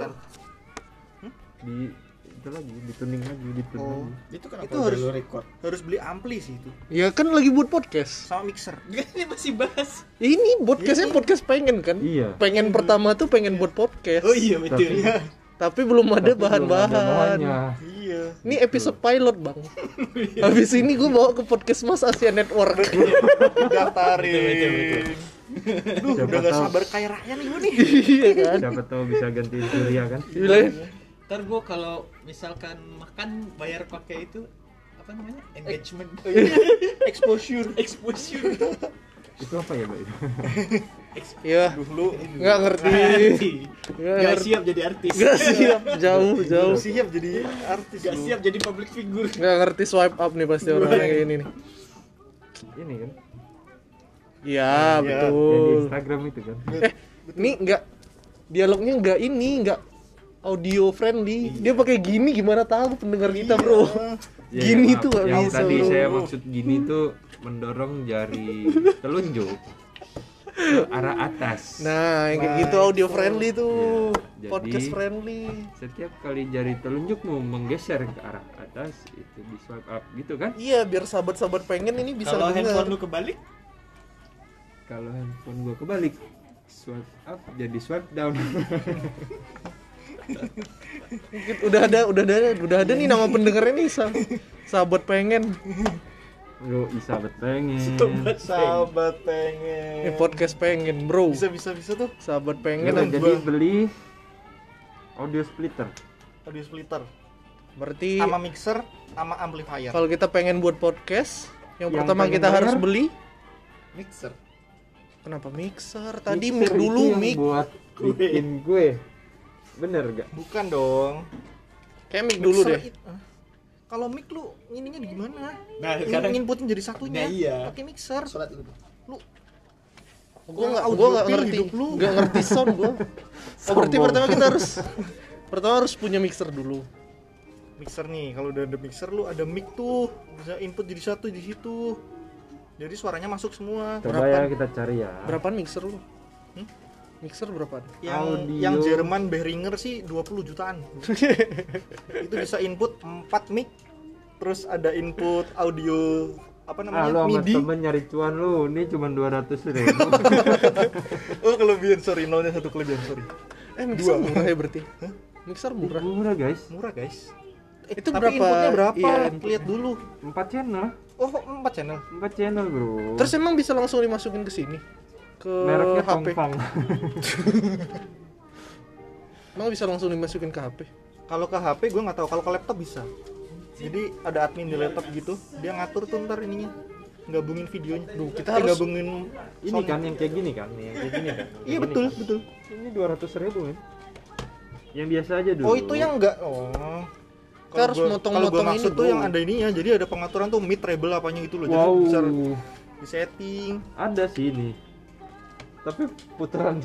Bukan. di itu lagi dituning lagi dituning Oh. lagi Itu kenapa Itu udah harus- lu record? Harus beli ampli sih itu. Ya kan lagi buat podcast. Sama mixer. Ini masih bahas. Ini podcastnya podcast pengen kan? iya Pengen pertama tuh pengen buat podcast. Oh iya betul. Tapi- Iya. Tapi belum ada Tapi belum ada bahan-bahan. Iya. Ini episode pilot bang. Habis ini gue bawa ke podcast Mas Asia Network. Daftarin. Duh, Siapa udah gak sabar kayak Ryan nih gue nih. Iya kan? siapa tahu bisa gantiin Surya kan Bilangnya, Ntar gua kalau misalkan makan bayar pakai itu apa namanya? Engagement. Exposure. Exposure. itu apa ya mbak Ya, Duh, lu nggak ngerti. Nggak Gak ngerti. siap jadi artis. Gak siap, jauh, jauh. siap jadi artis Gak lu. siap jadi public figure. Nggak ngerti swipe up nih pasti orang kayak gini nih. ini kan Iya, Iya. yang di betul. Instagram itu kan Eh, ini nggak dialognya nggak ini, nggak audio friendly. Dia pakai gini gimana tahu pendengar kita, Bro. Ya, Gini maaf, tuh yang bisa, tadi bro. saya maksud gini tuh mendorong jari telunjuk ke arah atas Nah, yang kayak Nah, gitu audio itu. friendly tuh. Iya, jadi- Podcast friendly. setiap kali jari telunjukmu menggeser ke arah atas itu di swipe up gitu kan Iya, biar sahabat-sahabat pengen ini bisa Kalau handphone lu kebalik, kalau handphone gua kebalik swipe up jadi swipe down udah ada, udah ada, udah ada nih nama pendengarnya nih, sa- sahabat pengen. Yo, sahabat pengen Sahabat Ini pengen. podcast pengen, bro. Bisa bisa bisa tuh. Sahabat pengen. udah, dan jadi gua- beli audio splitter Audio splitter. Berarti Sama mixer, sama amplifier. kalau kita pengen buat podcast, yang, Yang pertama pengen kita bayar? harus beli mixer. Kenapa mixer? Tadi Mixer mic dulu, mic. buat bikin gue bener gak Bukan dong. Kayak mic dulu deh. it-. Kalau mic lu ininya di gimana? Nah, In- sekarang inputin jadi satunya. Nah, iya. Pakai mixer. sholat dulu. Lu Gua nggak, gua nggak feel ngerti, lu. nggak ngerti sound gua. Oh, berarti pertama kita harus pertama harus punya mixer dulu. mixer nih, kalau udah ada mixer lu ada mic tuh. Bisa input jadi satu di situ. Jadi suaranya masuk semua. coba ya kita cari ya Berapaan mixer lu? Hmm? Mixer berapaan? Yang Audio. yang Jerman Behringer sih 20 jutaan. itu bisa input 4 mic. Terus ada input audio apa ah namanya? lu sama MIDI. temen nyari cuan lu ini cuma 200 ribu Oh, kelebihan sorry, nolnya satu kelebihan sorry. Eh, mixer murah ya berarti? Mixer murah. murah guys Murah, guys. Itu tapi berapa? inputnya berapa? Iya, input. Lihat dulu. 4 channel Oh, 4 channel. 4 channel bro Terus emang bisa langsung dimasukin ke sini? Ke mereknya HP. Tongfang Emang bisa langsung dimasukin ke HP? Kalau ke HP gue nggak tahu, kalau ke laptop bisa. Jadi ada admin di laptop gitu, dia ngatur tuh ntar ininya, gabungin videonya. Duh, kita Eh, harus- gabungin ini kan yang kayak gini kan yang kayak gini kan Iya betul betul. ini 200 ribu men yang biasa aja dulu Oh itu yang enggak. Oh. Kita harus motong-motong ini, tuh yang ada ininya, jadi ada pengaturan tuh mid treble apanya gitu loh. Jadi wow bisa di setting. ada sih ini tapi putaran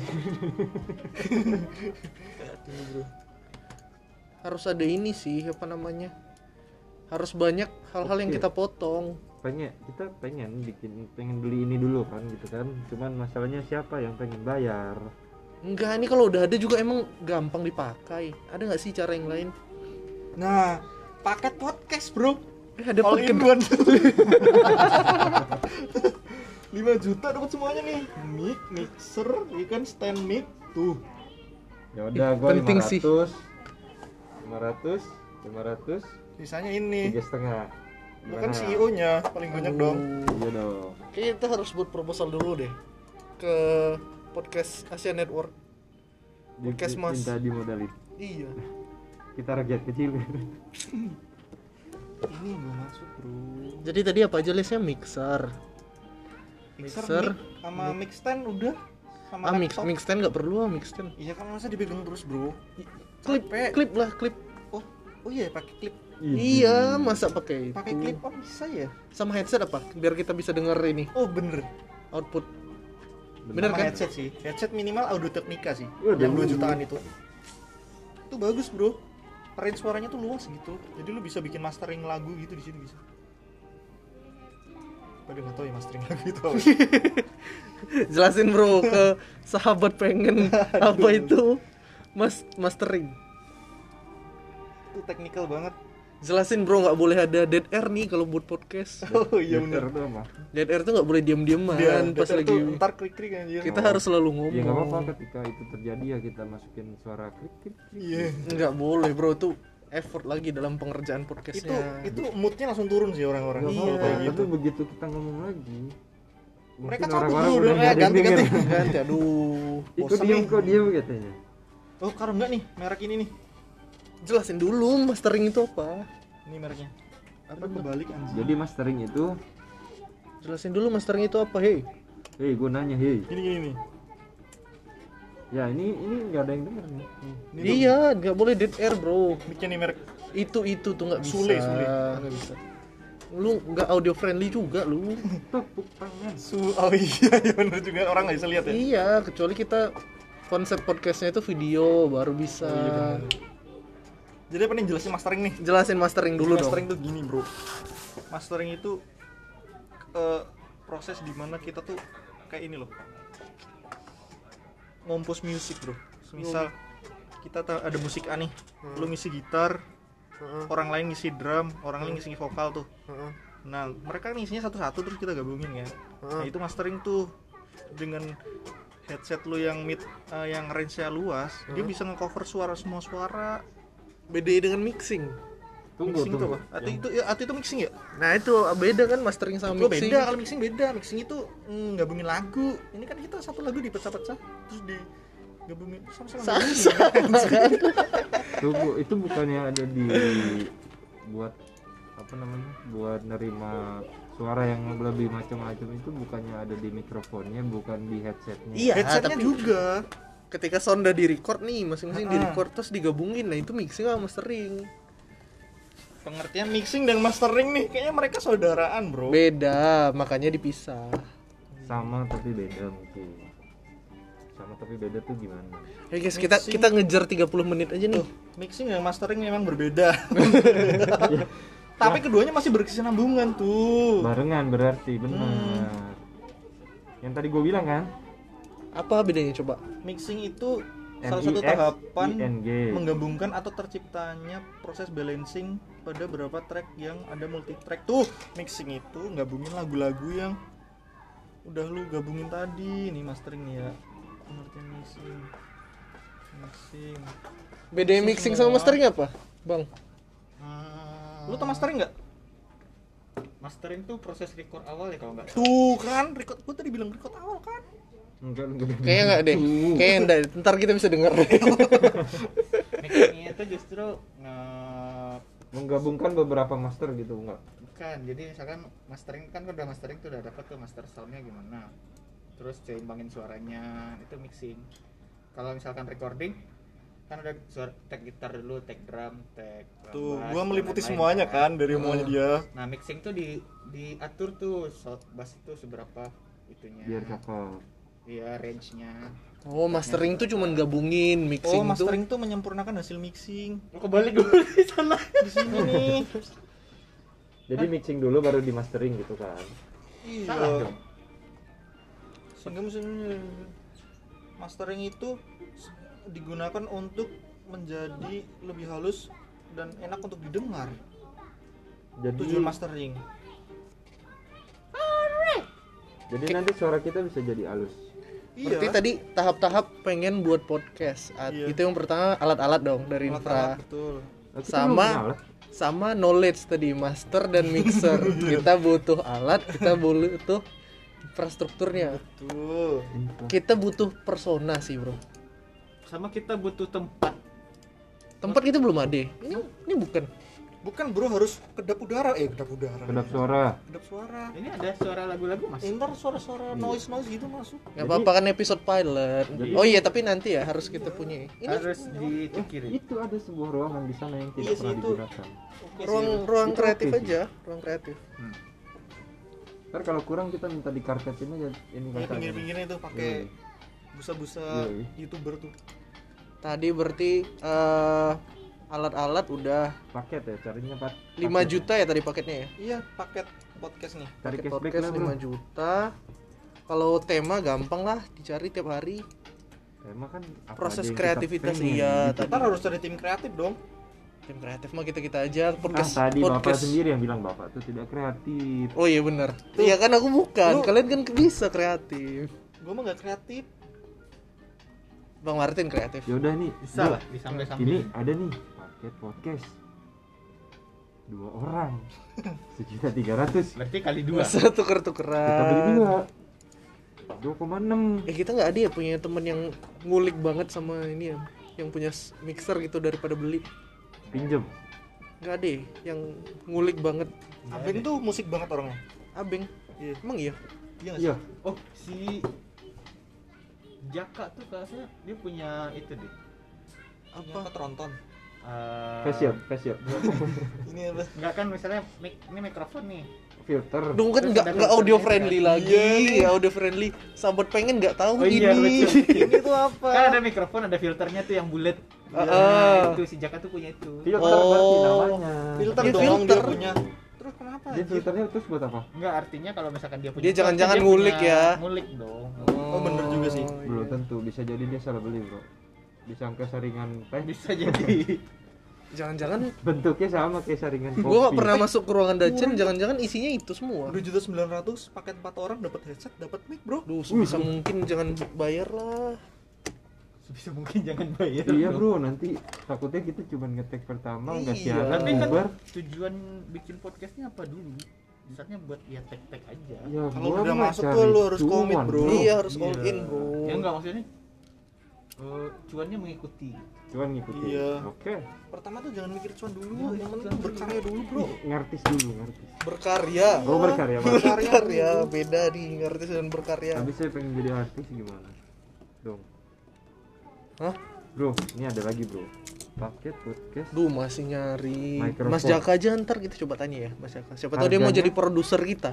Harus ada ini sih, apa namanya? Harus banyak hal-hal yang kita potong. pengen kita pengen bikin pengen beli ini dulu kan gitu kan cuman masalahnya siapa yang pengen bayar Enggak, ini kalau udah ada juga emang gampang dipakai. Ada nggak sih cara yang lain? Nah, paket podcast, Bro. Eh, ada All in one. 5 juta dapat semuanya nih. Mic, mixer, ikan stand mic tuh. ya udah gua penting sih. 500 500 500 Sisanya ini. tiga setengah Lu kan Gimana? CEO-nya paling banyak dong. iya dong Kayaknya kita harus buat proposal dulu deh ke podcast Asia Network. Podcast, di- Mas. minta dimodalin Iya. Kita rakyat kecil Ini belum masuk, Bro. Jadi tadi apa aja listnya mixer. Mixer, Mixer, mic, sama mic stand udah sama Ah mix laptop. mix stand nggak perlu ah mix stand. Iya kan masa dipegang terus, Bro. Klip Capek. klip lah klip. Oh, oh iya pakai klip. Iya masa pakai itu. Pakai clip on bisa ya? Sama headset apa? Biar kita bisa denger ini Oh, bener. output. Bener Bener Sama kan? headset sih. Headset minimal Audio Technica sih. Waduh. Yang 2 jutaan itu. Itu bagus, Bro. Range suaranya tuh luas gitu. Jadi lu bisa bikin mastering lagu gitu di sini bisa. Pada nggak tahu ya mastering lagu itu apa. Jelasin bro ke sahabat pengen apa itu Mas mastering. Itu teknikal banget. Jelasin bro nggak boleh ada dead air nih kalau buat podcast. Oh iya Dead air benar. tuh apa Dead air tuh nggak boleh diam-diaman Dia pas dasar lagi. tuh ntar krik-krik anjir. Kita harus selalu ngomong. ya nggak apa-apa ketika itu terjadi ya kita masukin suara klik klik klik. Iya. Nggak boleh bro itu effort lagi dalam pengerjaan Itu podcastnya. itu moodnya langsung turun sih orang-orang. Iya, kayak gitu. tapi begitu kita ngomong lagi Mereka orang-orang dulu udah dong, eh, ganti-ganti. denger. ganti aduh. Ikut Bosan diem kok diem katanya Oh, kalau enggak nih merek ini nih. Jelasin dulu mastering itu apa? Ini mereknya. Apa kebalik anjir. jadi mastering itu Jelasin dulu mastering itu apa, hei? hei gue nanya hei Gini gini nih. ya ini ini nggak ada yang denger nih Ini Iya, nggak boleh dead air, bro. mic-nya nih merek Itu itu tuh nggak bisa. Sule, Sule. Nggak bisa. Lu nggak audio friendly juga lu. tepuk tangan Su oh iya iya bener juga orang nggak bisa lihat ya. iya, kecuali kita konsep podcastnya itu video baru bisa. Oh, iya bener. Jadi apa nih? Jelasin mastering nih? Jelasin mastering dulu dong. mastering tuh gini bro. Mastering itu eh, proses di mana kita tuh kayak ini loh. Ngompos musik bro. Misal kita ta- ada musik A nih. Lu ngisi gitar orang lain ngisi drum orang lain ngisi vokal tuh. Nah mereka ngisinya satu-satu terus kita gabungin ya nah itu mastering tuh dengan headset lu yang mid eh, yang range-nya luas dia bisa ngecover suara semua suara Beda dengan mixing. tunggu mixing itu tunggu apa? Atau itu ya, atau itu mixing ya? Nah itu beda kan mastering sama Oh mixing. beda kalau mixing beda. Mixing itu mm, gabungin lagu. Ini kan kita satu lagu dipecah-pecah terus di gabungin sama-sama gabungin. tunggu itu bukannya ada di buat apa namanya buat nerima suara yang lebih macam-macam itu bukannya ada di mikrofonnya bukan di headsetnya Iya, Headsetnya tapi juga. Ketika sound udah di record nih, masing-masing di Ah. record terus digabungin. Nah itu mixing sama mastering. Pengertian mixing dan mastering nih kayaknya mereka saudaraan, Bro. Beda, makanya dipisah. sama tapi beda mungkin sama tapi beda tuh gimana Hey guys, kita Mixing. kita ngejar 30 menit aja nih. Tuh, mixing dan mastering memang berbeda. Tapi keduanya masih berkesinambungan tuh. barengan berarti benar yang tadi gue bilang kan Apa bedanya coba? Mixing itu salah satu tahapan menggabungkan atau terciptanya proses balancing pada beberapa track yang ada multi track tuh mixing itu gabungin lagu-lagu yang udah lu gabungin tadi. Nih mastering ya. Pengertian mixing. Mixing. Bedanya mixing sama mastering apa? Bang. Hmm, lu tau mastering nggak? Mastering tuh proses record awal ya kalau nggak. Tuh kan record gua tadi bilang record awal kan enggak enggak beda. Kayaknya enggak deh. Kayaknya enggak. Ntar kita bisa denger. mixingnya itu justru nge menggabungkan beberapa master gitu enggak bukan jadi misalkan mastering kan udah mastering tuh udah dapat tuh master soundnya gimana terus seimbangin suaranya itu mixing kalau misalkan recording kan udah suara tag gitar dulu tag drum tag tuh bass, gua meliputi semuanya kan dari Hmm. semuanya dia nah mixing tuh di diatur tuh sound bass itu seberapa itunya biar cakep iya range nya Oh, mastering tuh cuman gabungin, oh mixing tuh mastering tuh. menyempurnakan hasil mixing. Oh, kebalik gue di sana. Di sini. Nih jadi mixing dulu baru di mastering gitu kan. Iya. Sehingga misalnya mastering itu digunakan untuk menjadi lebih halus dan enak untuk didengar. Jadi tujuan mastering. Jadi nanti suara kita bisa jadi halus Berarti tadi tahap-tahap pengen buat podcast. At- Iya. Itu yang pertama alat-alat dong dari Alat-alat, infra. betul Sama- alat. Sama knowledge tadi master dan mixer. kita butuh alat, kita butuh infrastrukturnya. betul Kita butuh persona sih, Bro. sama kita butuh tempat Tempat kita belum ada. Ini ini bukan. Bukan bro harus kedap udara eh kedap udara kedap suara kedap suara ini ada suara lagu-lagu mas Eh, ntar suara-suara noise noise gitu masuk Gak apa-apa kan episode pilot. Oh iya, tapi nanti ya harus kita punya. Ini harus dipikirin itu ada sebuah ruangan di sana yang tidak Iya sih, pernah itu. digunakan Oke sih. ruang ruang Itu kreatif sih. aja, ruang kreatif. ntar kalau kurang kita minta dikarpetin aja ini Ini katanya pinggir-pinggirnya tuh pakai Iya. busa-busa Iya. youtuber tuh Tadi berarti eh, alat-alat udah paket ya carinya pak. 5 juta ya tadi paketnya ya. iya paket podcast nih cari Paket podcast lah bro. 5 juta. Kalau tema gampang lah dicari tiap hari. emang kan apa Proses kreativitas, iya, kita harus ada tim kreatif dong. Tim kreatif mah kita kita aja podcast tadi bapak podcast. sendiri yang bilang bapak tuh tidak kreatif. Oh iya benar iya kan aku bukan. Lu- kalian kan bisa kreatif. Gue mah gak kreatif. Bang Martin kreatif. Yaudah nih bisa lah ini ada nih paket podcast. Dua orang. Sejuta tiga ratus. Berarti kali dua. Masa tuker kita beli tukeran dua. Dua koma enam. Eh kita nggak ada ya punya temen yang ngulik banget sama ini ya? Yang punya mixer gitu daripada beli. Pinjem. Nggak ada ya yang ngulik banget? Abeng tuh musik banget orangnya. Abeng? Iya. emang iya? Iya iya. Oh si Jaka tuh kayaknya dia punya itu deh. Apa? Apa tronton Eh, face up face up ini apa Enggak kan misalnya mic, ini mikrofon nih. filter dong kan Terus nggak ada nggak audio filternya friendly kan? lagi Iya. ya audio friendly sahabat pengen nggak tahu Oh iya, ini betul. ini tuh apa Kan ada mikrofon, ada filternya tuh yang bulat. Nah, ah. itu si Jaka tuh punya itu. filter Oh. berarti namanya filter Dia dong filter. dia punya terus kenapa dia filternya terus buat apa Enggak, artinya kalau misalkan dia punya Dia jangan-jangan ngulik ya. Ngulik dong. Oh, bener juga sih. belum iya. tentu bisa jadi dia salah beli bro disangka saringan teh Bisa jadi. jangan-jangan bentuknya sama kayak saringan kopi gue gak pernah masuk ke ruangan Dacen jangan-jangan isinya itu semua dua juta sembilan ratus paket empat orang dapat headset dapat mic bro Duh, sebisa mungkin jangan bayar lah Sebisa mungkin jangan bayar. iya dong. bro nanti takutnya kita cuma ngetek pertama nggak Iya. siaran Tapi kan tujuan bikin podcastnya apa dulu? Misalnya buat ya tek-tek aja. ya Kalau gua udah masuk tuh lu harus komit, bro. iya harus Iya. all in bro Ya enggak maksudnya eh, cuannya mengikuti. cuan ngikutin. Iya. oke. Pertama tuh jangan mikir cuan dulu Jangan yang mikir penting tuh berkarya dulu bro. Ngartis dulu ngartis berkarya. Oh berkarya Mas. berkarya beda nih artis dan berkarya. Tapi saya pengen jadi artis gimana? Dong Hah? bro ini ada lagi bro. Paket podcast. Duh masih nyari. Mikrofon. Mas Jaka aja ntar kita coba tanya ya Mas Jaka. Siapa tahu dia mau jadi produser kita.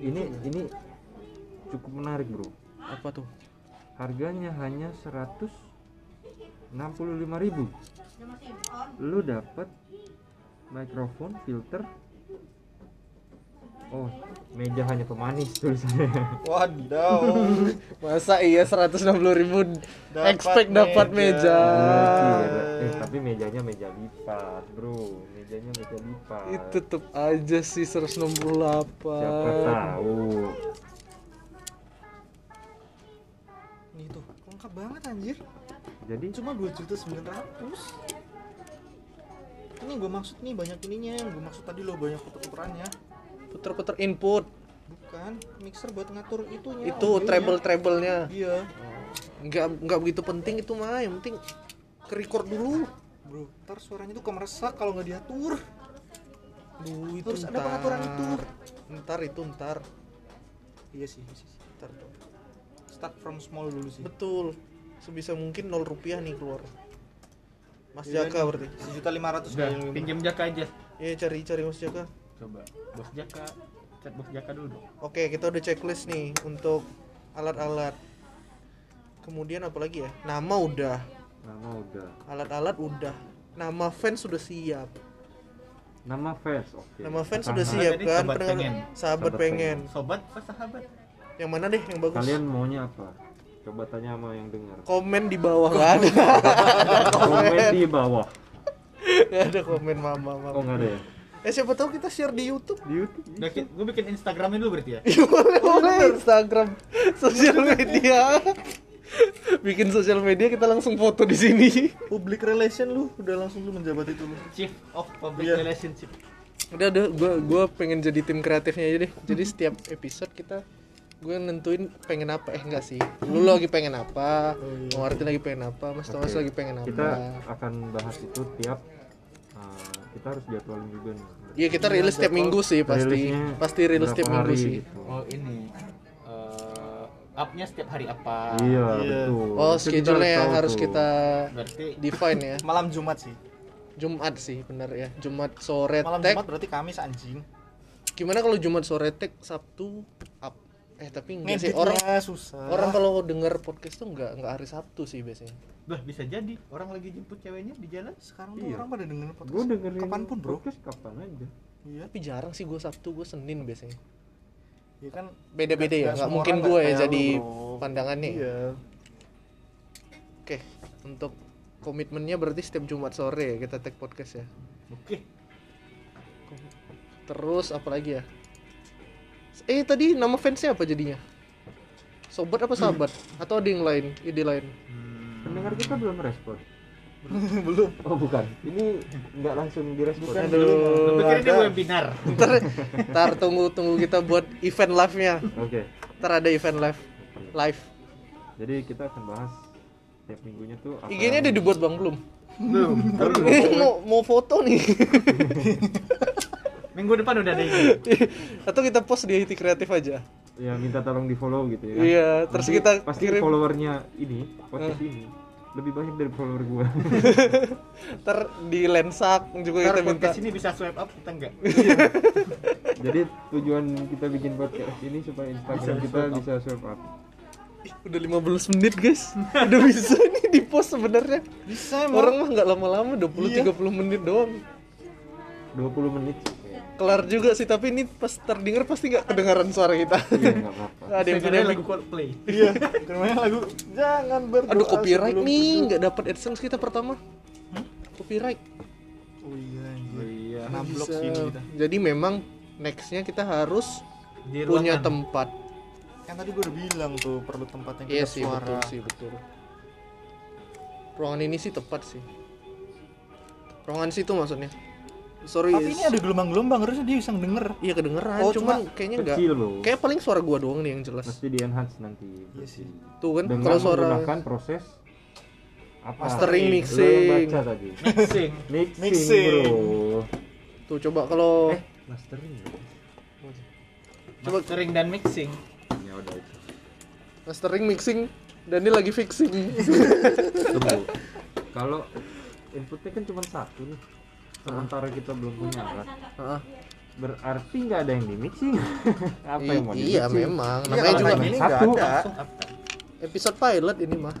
Ini ini cukup menarik bro. Apa tuh? Harganya hanya 165.000 ribu. Lu dapat mikrofon filter. Oh meja hanya pemanis tulisannya. Wadaw Masa iya 160 ribu Dapat Expect dapat meja. meja, eh tapi mejanya meja lipat bro. Mejanya meja lipat Itu tetep aja sih 168 siapa tahu lengkap banget anjir. Jadi cuma dua juta sembilan ratus. Ini gue maksud nih banyak ininya. Yang gue maksud tadi lo banyak tuker-tukerannya Puter-puter input. Bukan mixer buat ngatur itunya. Itu audionya. treble-treble-nya. Iya. Nggak nggak begitu penting itu mah yang penting ke record dulu. Bro ntar suaranya tuh kemeresak kalau nggak diatur. Duh, itu Harus ada pengaturan itu. ntar. Itu ntar. Iya sih iya sih ntar tuh. Start from small dulu sih. Betul. Sebisa mungkin nol rupiah nih keluar. Mas Iya Jaka nih, berarti. Sejuta lima ratus pinjam Jaka aja. ya cari cari Mas Jaka. Coba. Bos Jaka. Chat bos Jaka dulu dong. oke kita udah checklist nih untuk alat-alat. Kemudian apa lagi ya? Nama udah. Nama udah. Alat-alat udah. Nama fans sudah siap. Nama fans oke. Nama fans sudah siap kan? sahabat pengen. sahabat Sahabat pengen. Sobat apa sahabat? Yang mana deh? Yang bagus? Kalian maunya apa? Coba tanya sama yang dengar. Komen di bawah. Nggak ada. Komen. Di bawah. Nggak ada komen mama mama oh nggak ada ya? Eh siapa tahu kita share di YouTube. Di YouTube Udah, gue bikin Instagramnya dulu berarti ya. boleh boleh. Instagram sosial media. Bikin sosial media kita langsung foto di sini. Public relation lu udah langsung lu menjabat itu lu. Chief of Public Iya. Relationship. udah udah gue gua pengen jadi tim kreatifnya aja deh. Jadi setiap episode kita gue nentuin pengen apa. Eh enggak sih. Lu lagi pengen apa mau Martin lagi pengen apa Mas Thomas Oke. lagi pengen apa. kita akan bahas itu tiap uh, kita harus jadwalin juga nih. Iya kita rilis setiap minggu sih pasti. pasti rilis setiap minggu sih. gitu. Oh ini eh upnya setiap hari apa? iya Iya. betul. Oh yang tahu harus tuh. kita Berarti define ya. malam jumat sih. Jumat sih bener ya. Jumat sore malam tag jumat berarti kamis anjing. Gimana kalau Jumat sore tag Sabtu up eh tapi enggak sih. orang susah. orang kalau denger podcast tuh enggak enggak hari Sabtu sih biasanya. Bah, bisa jadi. Orang lagi jemput ceweknya di jalan. sekarang tuh Iya. orang pada dengerin podcast. Gue dengerin kapan pun bro. podcast kapan aja. Iya. Tapi jarang sih gue Sabtu gue Senin biasanya. Ya kan beda-beda ya Nggak mungkin gue ya jadi lu, bro. pandangannya iya. Untuk komitmennya berarti setiap Jumat sore ya kita tag podcast ya. Oke. terus apa lagi ya eh tadi nama fansnya apa jadinya? Sobat apa sahabat? Atau ada yang lain ide lain? Pendengar kita belum respon. Belum. Oh bukan. Ini nggak langsung direspon. Bukan. aduh Lu pikir ini webinar? ntar, ntar tunggu tunggu kita buat event live nya oke. Ntar ada event live. Live. Jadi kita akan bahas tiap minggunya tuh apa IG-nya udah dibuat bang? Belum? Belum. Mau mau foto nih Minggu depan udah ada ini. atau kita post di IT kreatif aja. Ya minta tolong di follow gitu ya kan? iya terus Nanti kita pasti kirim. followernya ini podcast ini lebih banyak dari follower gua. Ntar di lensak juga Ntar kita minta. podcast ini bisa swipe up kita enggak? jadi tujuan kita bikin podcast ini supaya Instagram Bisa kita swipe bisa swipe up. Ih, udah 15 menit guys. Udah bisa nih di post sebenarnya. Bisa emang. Orang mah nggak lama-lama 20 Iya. 30 menit doang. 20 menit kelar juga sih tapi ini pas terdengar pasti nggak kedengaran suara kita. Iya ada yang punya lagu Coldplay. iya. Namanya lagu jangan berdoa aduh copyright nih nggak dapat adsense kita pertama. Copyright. Oh iya Oh, iya. Kena blok Bisa. sini kita. Jadi memang nextnya kita harus Di punya ruangan. tempat. Kan tadi gue udah bilang tuh perlu tempat yang iya sih suara. betul sih betul. Ruangan ini sih tepat sih. Ruangan situ maksudnya sorry tapi ini ada gelombang-gelombang harusnya dia bisa denger iya kedengeran Oh, cuman cuma kayaknya nggak kecil loh kayak paling suara gua doang nih yang jelas pasti di enhance nanti Iya sih. tuh kan kalau suara menggunakan proses apa Mastering, mixing. baca tadi Mixing. mixing, Mixing. bro tuh coba kalau eh mastering ya? Coba- Mastering dan mixing. ya udah itu mastering mixing dan ini lagi fixing Tunggu. kalau inputnya kan cuma satu nih sementara kita belum punya alat. Heeh. berarti nggak ada yang di mixing apa yang mau di iya memang. Namanya juga Satu. nggak ada episode pilot ini mah.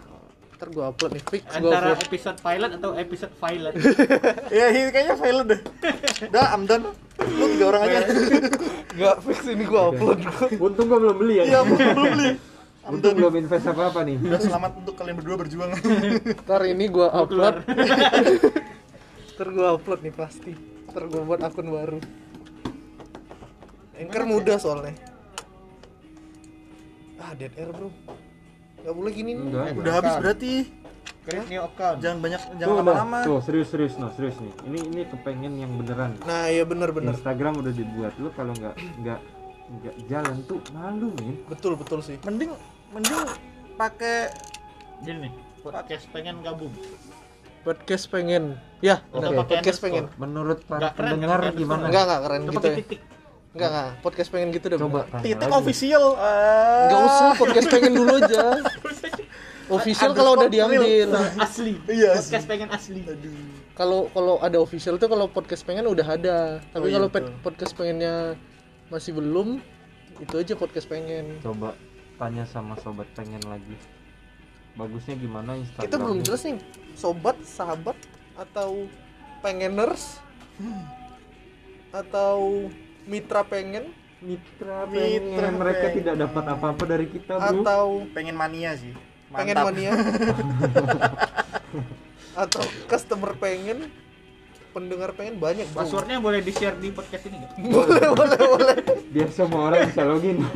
Ntar gua upload nih fix gua Antara upload. episode pilot atau episode pilot. ya ini kayaknya file deh. Dah I'm done. Lu tiga orang aja. Nggak fix ini gua upload. Untung gua belum beli ya. Iya belum belum beli. I'm untung belum invest apa apa nih. Udah selamat untuk kalian berdua berjuang. Ntar ini gua upload ntar gua upload nih pasti. Ntar gua buat akun baru. Anchor mudah soalnya. Ah dead air bro. Nggak boleh gini nih. Enggak udah habis berarti. Create new account. jangan banyak tuh, jangan udah. lama-lama. Tuh serius serius no serius nih. Ini ini kepengen yang beneran. Nah iya bener bener. Instagram udah dibuat. Lu kalau nggak nggak nggak jalan tuh malu men betul betul sih. Mending mending pakai Gini nih, podcast pengen gabung. Podcast pengen. Ya pakai podcast pengen? Menurut para keren, pendengar keren, gimana? Enggak enggak keren Itu gitu ya. titik. enggak enggak podcast pengen gitu deh coba titik official. Ah. Enggak usah podcast pengen dulu aja. Official kalau udah diambil. Asli. Iya, Podcast pengen asli. kalau kalau ada official tuh kalau podcast pengen udah ada. Tapi Oh, iya, kalau podcast pengennya masih belum itu aja podcast pengen. Coba tanya sama sobat pengen lagi. Bagusnya gimana Instagram kita belum jelas nih sobat sahabat atau pengeners atau mitra pengen mitra Mitra pengen mereka pengen. tidak dapat apa-apa dari kita bro atau pengen mania sih pengen Mantap. mania atau customer pengen pendengar pengen banyak bro. Passwordnya boleh di share di podcast ini nggak? boleh boleh boleh biar semua orang bisa login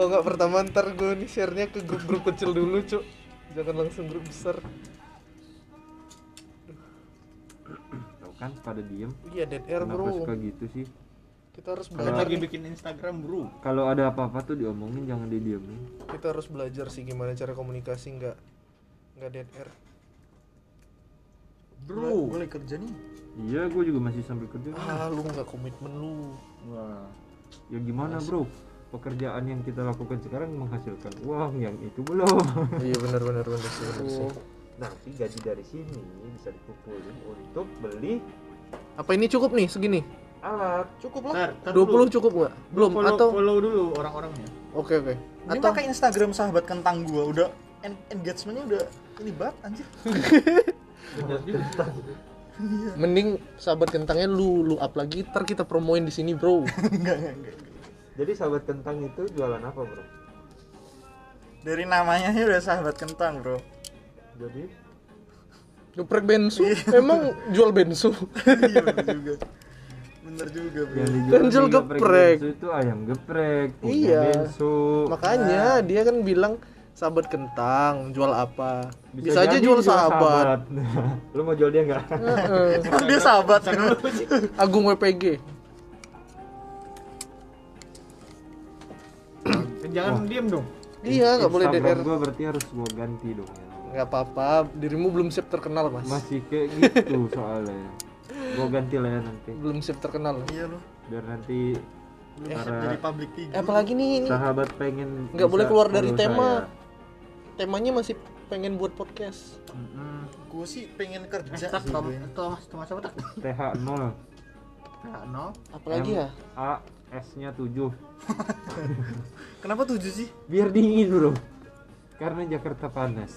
oh nggak pertama ntar gue nih share-nya ke grup-grup kecil dulu cuk. Jangan langsung grup besar. Tuh kan pada diem. Iya dead air kenapa bro. suka gitu sih? Kita harus Kan belajar lagi nih. bikin Instagram, Bro. kalau ada apa-apa tuh diomongin jangan didiemin. Kita harus belajar sih gimana cara komunikasi nggak nggak dead air. Bro. Gue lagi kerja nih? Iya gue juga masih sambil kerja. Ah lu nggak komitmen lu. Wah. Ya gimana bro pekerjaan yang kita lakukan sekarang menghasilkan uang yang itu belum. Iya benar benar benar sih benar sih. Nanti gaji dari sini bisa dikumpulin untuk beli apa ini cukup nih segini? alat. Cukup lah. 20 dulu. cukup nggak? Belum follow, atau? follow dulu orang-orangnya. oke oke. Ini atau? pakai Instagram sahabat kentang gua udah en- engagementnya udah ini banget anjir. Mending sahabat kentangnya lu lu up lagi ntar kita promoin di sini bro. Enggak enggak enggak jadi sahabat kentang itu jualan apa bro? Dari namanya aja udah sahabat kentang, Bro. jadi? Geprek bensu? Emang jual bensu? Iya bener juga. Bener juga, Bro. yang dijual Kan jual geprek geprek. bensu itu ayam geprek Iya. bensu. Makanya dia kan bilang sahabat kentang jual apa? Bisa, aja jadi jual sahabat, lu mau jual dia nggak? Dia sahabat. Agung WPG Jangan diem dong. iya nggak boleh Instagram DR gua berarti harus gua ganti dong ya. nggak apa-apa dirimu belum siap terkenal mas masih kayak gitu soalnya gua ganti lah ya nanti belum siap terkenal Iya lu. biar nanti Belum Para- siap jadi public figure. Eh, apalagi nih ini sahabat pengen nggak boleh keluar dari tema saya. temanya masih pengen buat podcast Mm-mm. Gue sih pengen kerja Eh, tak sih. Thomas, Thomas apa tak? TH 0 Nah, no. apalagi ya A S nya 7 Kenapa tujuh sih? biar dingin bro. Karena Jakarta panas.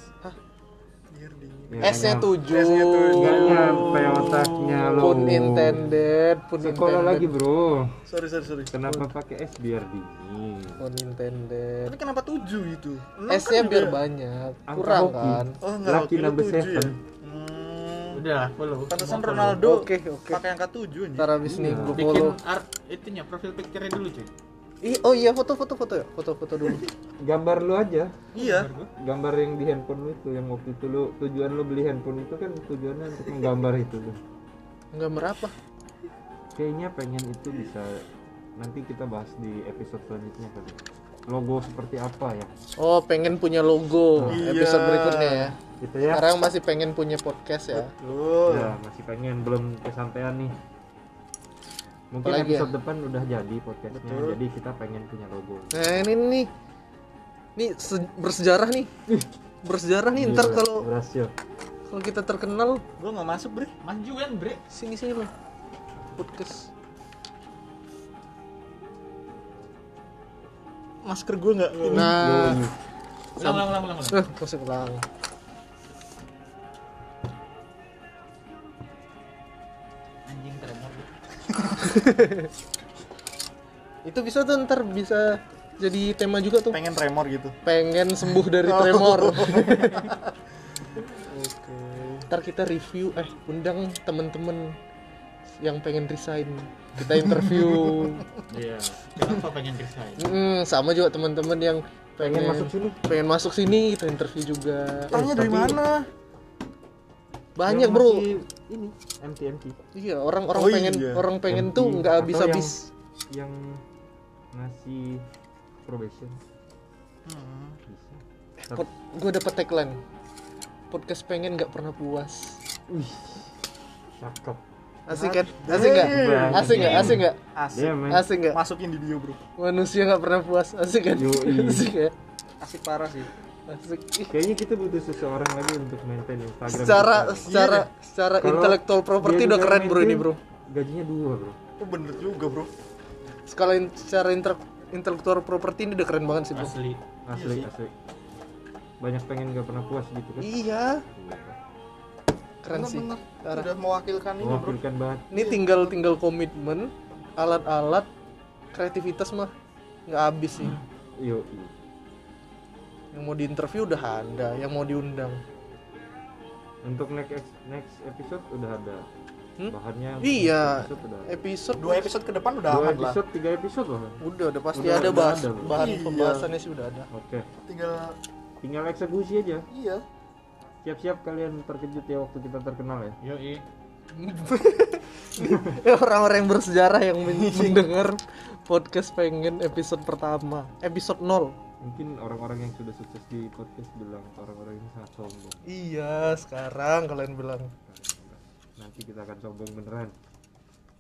Biar dingin. Ya, S-nya nggak tujuh. S-nya tujuh. nggak nyampe otaknya lo. Pun intended pun sekolah intended. lagi bro. Sorry, sorry, sorry. kenapa pakai S biar dingin? Pun intended. Tapi kenapa tujuh itu? Enam S nya kan biar banyak. Kurang kan? Oh lu number tujuh ya? Udah, follow. Pantesan. Ronaldo Oke, oke. pakai angka tujuh anjing. ntar abis nih gue Bikin art itunya profil picture-nya dulu, cuy. Ih, oh iya foto foto foto ya foto foto dulu gambar lu aja Iya. gambar yang di handphone lu itu yang waktu itu lu tujuan lu beli handphone itu kan tujuannya untuk menggambar itu tuh gambar apa kayaknya pengen itu bisa nanti kita bahas di episode selanjutnya kali logo seperti apa ya oh pengen punya logo Iya. episode berikutnya ya gitu ya sekarang masih pengen punya podcast ya Betul. ya masih pengen belum kesampaian nih mungkin Apalagi ya? episode depan udah jadi podcastnya Betul. jadi kita pengen punya logo nah ini nih nih se- bersejarah nih bersejarah nih ntar Gila, kalau berhasil kalau kita terkenal Gua nggak masuk, Bre. Maju kan, Bre. sini sini loh podcast Masker gua nggak ini. nah Ulang, ulang, ulang, ulang. eh masih ulang Anjing tremor. Itu bisa tuh ntar bisa jadi tema juga tuh Pengen tremor gitu. pengen sembuh dari tremor ntar kita review eh undang temen-temen yang pengen resign kita interview Iya. Kenapa pengen resign? Mm, sama juga teman-teman yang pengen, pengen masuk sini pengen masuk sini kita interview juga Tanya dari tapi- mana? banyak Yang bro ini MT MT iya orang-orang Oh, pengen iya. orang pengen MT, tuh nggak atau habis-habis yang ngasih probation Hmm. bisa Pod, gue dapet tagline podcast pengen nggak pernah puas Wih, cakep. Asik kan asik nggak Bang. asik nggak asik nggak Asik. Asik nggak Masukin di bio, Bro. manusia nggak pernah puas asik kan asik ya Asik parah sih. asik Ih, Kayaknya kita butuh seseorang lagi untuk maintain Instagram. secara kita. secara secara Kalau intellectual property udah keren bro ini bro Gajinya dua bro. Oh bener juga, Bro. skala in- secara inter- intellectual property ini udah keren banget sih bro Asli. Asli sih. asli. Banyak pengen gak pernah puas gitu kan. iya keren Bener, sih bener. Udah mewakilkan ini, Bro. Mewakilkan banget. ini tinggal tinggal komitmen alat-alat kreativitas mah nggak habis sih Yo. yang mau diinterview udah ada yang mau diundang Untuk next next episode udah ada. Hmm? Bahannya Iya. episode udah episode Dua episode ke depan udah Dua aman lah. episode, tiga episode loh. udah udah pasti Udah- ada udah bahas ada, bro. bahan Iya. pembahasannya sih udah ada Oke. Tinggal Tinggal eksekusi aja. iya. Siap-siap kalian terkejut ya waktu kita terkenal ya. Yoi. Ya, orang-orang yang bersejarah yang men- mendengar podcast pengen episode pertama episode 0 Mungkin orang-orang yang sudah sukses di podcast bilang orang-orang ini sangat sombong. iya sekarang kalian bilang Nanti kita akan sombong beneran.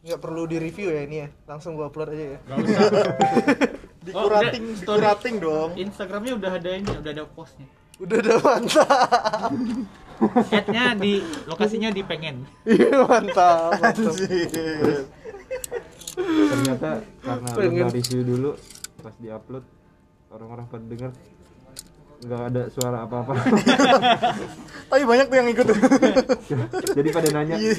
nggak perlu di review ya ini ya langsung gua upload aja ya Gak usah. Dikurating, story. dikurating dong. Instagramnya udah ada ini, udah ada postnya. Udah ada mantap Ad-nya di lokasinya di pengen. iya mantap mantap. Ternyata karena lu Pengen. nggak review dulu pas diupload orang-orang pada denger nggak ada suara apa-apa. Tapi banyak tuh yang ikut. Jadi pada nanya. Iya.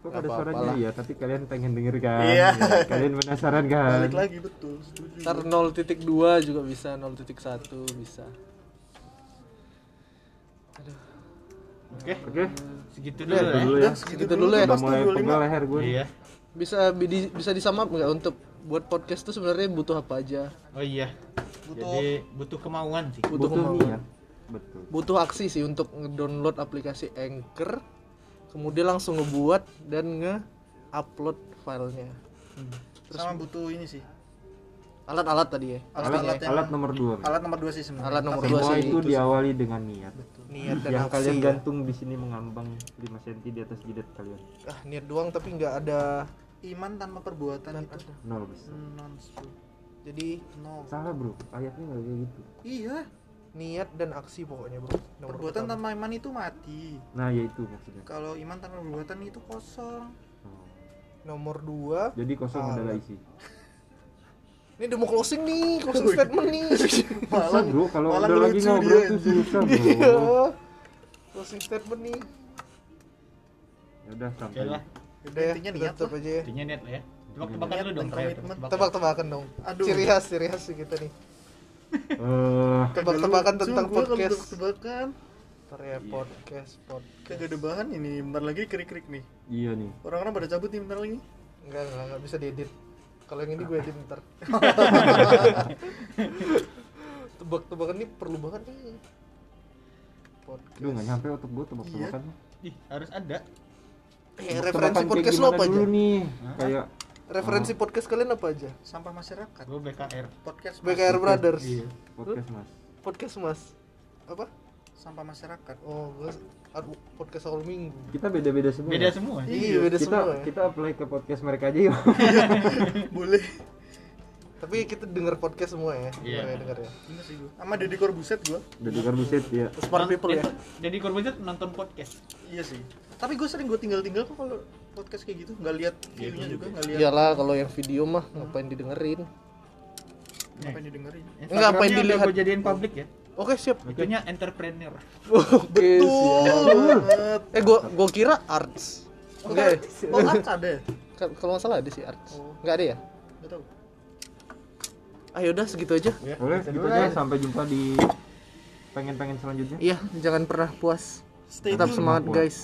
"Kok ada apa-apa suaranya ya tapi kalian pengen denger kan Iya. Ya, kalian penasaran kan balik lagi betul setuju Ntar 0.2 juga bisa, 0.1 bisa. Oke, oke segitu dulu ya. dulu ya Segitu dulu ya. udah mulai pegal leher gue Iya. Bisa di, bisa disamap nggak untuk buat podcast tuh sebenarnya butuh apa aja? Oh iya. Butuh- Jadi butuh kemauan sih. Butuh, butuh kemauan. niat betul Butuh aksi sih untuk ngedownload aplikasi Anchor, kemudian langsung ngebuat dan nge-upload filenya. sama butuh ini sih Alat-alat tadi ya. alat, Alat alat nomor dua alat nomor dua sih sebenarnya Alat nomor Tapi dua semua sih itu itu diawali dengan niat Niat dan yang aksi. kalian ya. gantung di sini mengambang 5 cm di atas jidat kalian Ah, niat doang tapi nggak ada iman tanpa perbuatan dan itu ada. nol bisa non Jadi nol salah bro ayatnya nggak kayak gitu iya niat dan aksi pokoknya, Bro. Nomor perbuatan pertama. tanpa iman itu mati nah ya itu maksudnya kalau iman tanpa perbuatan itu kosong Oh. Nomor dua jadi kosong adalah isi Ini udah mau closing nih, closing statement nih. susah bro kalau malah udah lagi ngobrol dia, tuh susah Iya. bro closing statement nih. ya udah Oke sampai lah. Udah ya, Intinya niat tutup aja ya. Intinya net lah ya. Tebak-tebakan Niat dulu dong. Tebak-tebakan dong. Aduh. Ciri khas, ciri khas kita nih. Eh, Tebak-tebakan tentang podcast. tebak-tebakan Ntar ya podcast, podcast. kagak ada bahan ini bentar lagi krik-krik nih iya nih orang-orang pada cabut nih bentar lagi Enggak, enggak, enggak bisa diedit. Kalau yang ini gue edit ntar. Tebak-tebakan ini perlu banget nih. Podcast. Aduh nggak nyampe otak gue tebak-tebakan Ih, harus ada. Eh, referensi podcast lo apa aja? dulu nih kayak Referensi podcast kalian apa aja? sampah masyarakat Gue BKR. podcast Mas. BKR Brothers. Iya. podcast mas Podcast Mas. Apa? Sampah masyarakat Oh, gue aduh, podcast awal minggu. kita beda-beda semua Beda ya? semua. Iya, beda kita semua ya. kita apply ke podcast mereka aja yuk boleh Tapi kita denger podcast semua ya. Iya. Semua ya denger ya. Bener sih gua sama Deddy Corbuzier gua udah di karbuset ya Smart people ya. Jadi korban nonton podcast. iya sih tapi gue sering gue tinggal-tinggal kok kalau podcast kayak gitu nggak lihat videonya juga nggak lihat Iyalah kalau yang video mah ngapain didengerin. apa yang didengerin Enggak, yang Instagramnya dilihat? gue jadiin publik ya. Oke, siap. Itunya entrepreneur. Oke, siap. banget Eh, gua gua kira arts. Oke. oh arts ada? Ka- Kalau nggak salah ada sih arts. Oh. Nggak ada ya? nggak tahu Ayo udah segitu aja. Ya, boleh gitu dulu aja sampai jumpa di pengen-pengen selanjutnya Iya, jangan pernah puas. stay Tetap semangat Puas. guys.